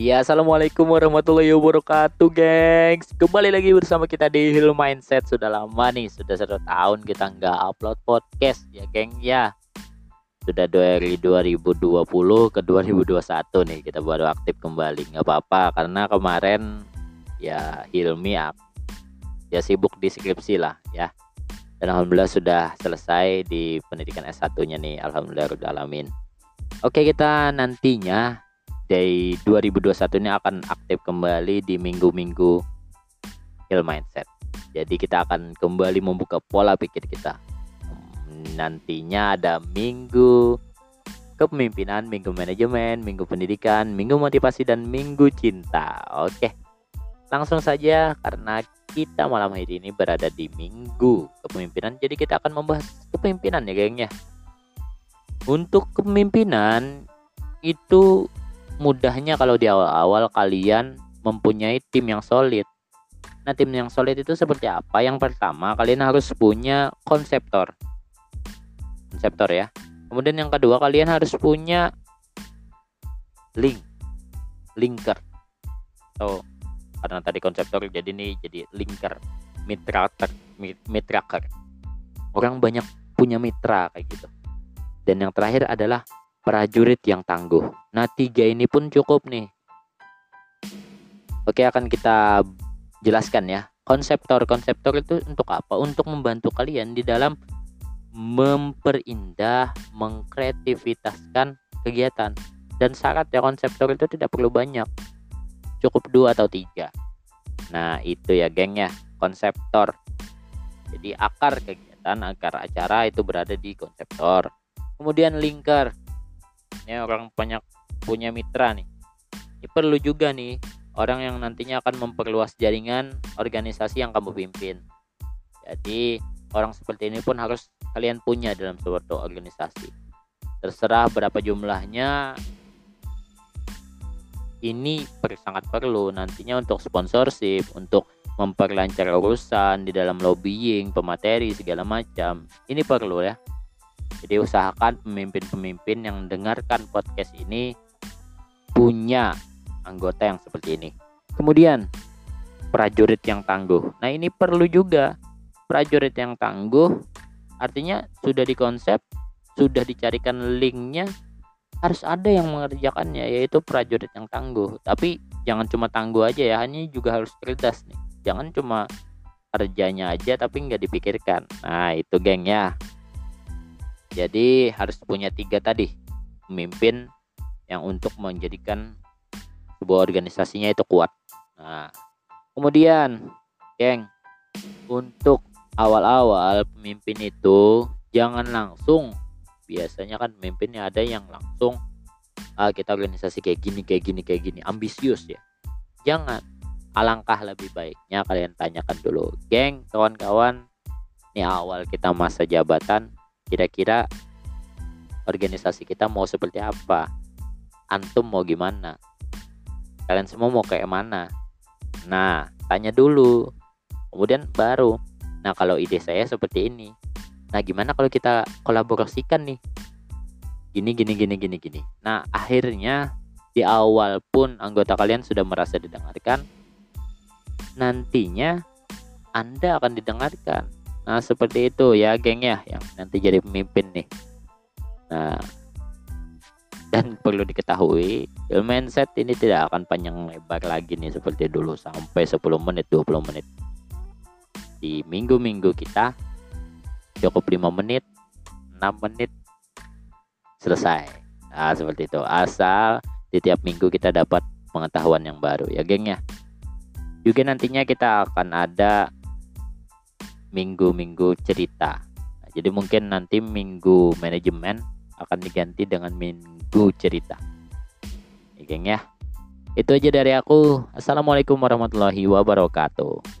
Ya, assalamualaikum warahmatullahi wabarakatuh, gengs. Kembali lagi bersama kita di Hill Mindset. Sudah lama nih, sudah satu tahun kita nggak upload podcast, ya, geng. Ya, sudah dari 2020 ke 2021 nih kita baru aktif kembali. Nggak apa-apa, karena kemarin ya Hilmi ya sibuk di skripsi lah, ya. Dan alhamdulillah sudah selesai di pendidikan S1-nya nih. Alhamdulillah udah alamin. Oke, kita nantinya dari 2021 ini akan aktif kembali di minggu-minggu Hill Mindset. Jadi kita akan kembali membuka pola pikir kita. Nantinya ada minggu kepemimpinan, minggu manajemen, minggu pendidikan, minggu motivasi dan minggu cinta. Oke. Langsung saja karena kita malam hari ini berada di minggu kepemimpinan jadi kita akan membahas kepemimpinan ya gengnya. Untuk kepemimpinan itu mudahnya kalau di awal-awal kalian mempunyai tim yang solid. Nah, tim yang solid itu seperti apa? Yang pertama, kalian harus punya konseptor. Konseptor ya. Kemudian yang kedua, kalian harus punya link. Linker. So, karena tadi konseptor jadi nih jadi linker. Mitra mitraker. Orang banyak punya mitra kayak gitu. Dan yang terakhir adalah prajurit yang tangguh. Nah, tiga ini pun cukup nih. Oke, akan kita jelaskan ya. Konseptor, konseptor itu untuk apa? Untuk membantu kalian di dalam memperindah, mengkreativitaskan kegiatan. Dan syarat ya konseptor itu tidak perlu banyak. Cukup dua atau tiga. Nah, itu ya geng ya, konseptor. Jadi akar kegiatan, akar acara itu berada di konseptor. Kemudian linker ya orang banyak punya mitra nih. Ini perlu juga nih orang yang nantinya akan memperluas jaringan organisasi yang kamu pimpin. Jadi orang seperti ini pun harus kalian punya dalam suatu organisasi. Terserah berapa jumlahnya. Ini per, sangat perlu nantinya untuk sponsorship untuk memperlancar urusan di dalam lobbying pemateri segala macam. Ini perlu ya jadi usahakan pemimpin-pemimpin yang mendengarkan podcast ini punya anggota yang seperti ini. Kemudian prajurit yang tangguh. Nah, ini perlu juga prajurit yang tangguh artinya sudah dikonsep, sudah dicarikan linknya harus ada yang mengerjakannya yaitu prajurit yang tangguh. Tapi jangan cuma tangguh aja ya, hanya juga harus cerdas nih. Jangan cuma kerjanya aja tapi nggak dipikirkan. Nah, itu geng ya. Jadi harus punya tiga tadi pemimpin yang untuk menjadikan sebuah organisasinya itu kuat. Nah, kemudian, geng, untuk awal-awal pemimpin itu jangan langsung. Biasanya kan pemimpinnya ada yang langsung ah, kita organisasi kayak gini, kayak gini, kayak gini, ambisius ya. Jangan. Alangkah lebih baiknya kalian tanyakan dulu, geng, kawan-kawan. Ini awal kita masa jabatan, kira-kira organisasi kita mau seperti apa? Antum mau gimana? Kalian semua mau kayak mana? Nah tanya dulu. Kemudian baru. Nah kalau ide saya seperti ini. Nah gimana kalau kita kolaborasikan nih? Gini gini gini gini gini. Nah akhirnya di awal pun anggota kalian sudah merasa didengarkan. Nantinya anda akan didengarkan Nah seperti itu ya geng ya yang nanti jadi pemimpin nih. Nah dan perlu diketahui mindset ini tidak akan panjang lebar lagi nih seperti dulu sampai 10 menit 20 menit. Di minggu-minggu kita cukup 5 menit 6 menit selesai. Nah seperti itu. Asal di tiap minggu kita dapat pengetahuan yang baru ya geng ya. Juga nantinya kita akan ada minggu-minggu cerita. Nah, jadi mungkin nanti minggu manajemen akan diganti dengan minggu cerita. Ya, geng ya. Itu aja dari aku. Assalamualaikum warahmatullahi wabarakatuh.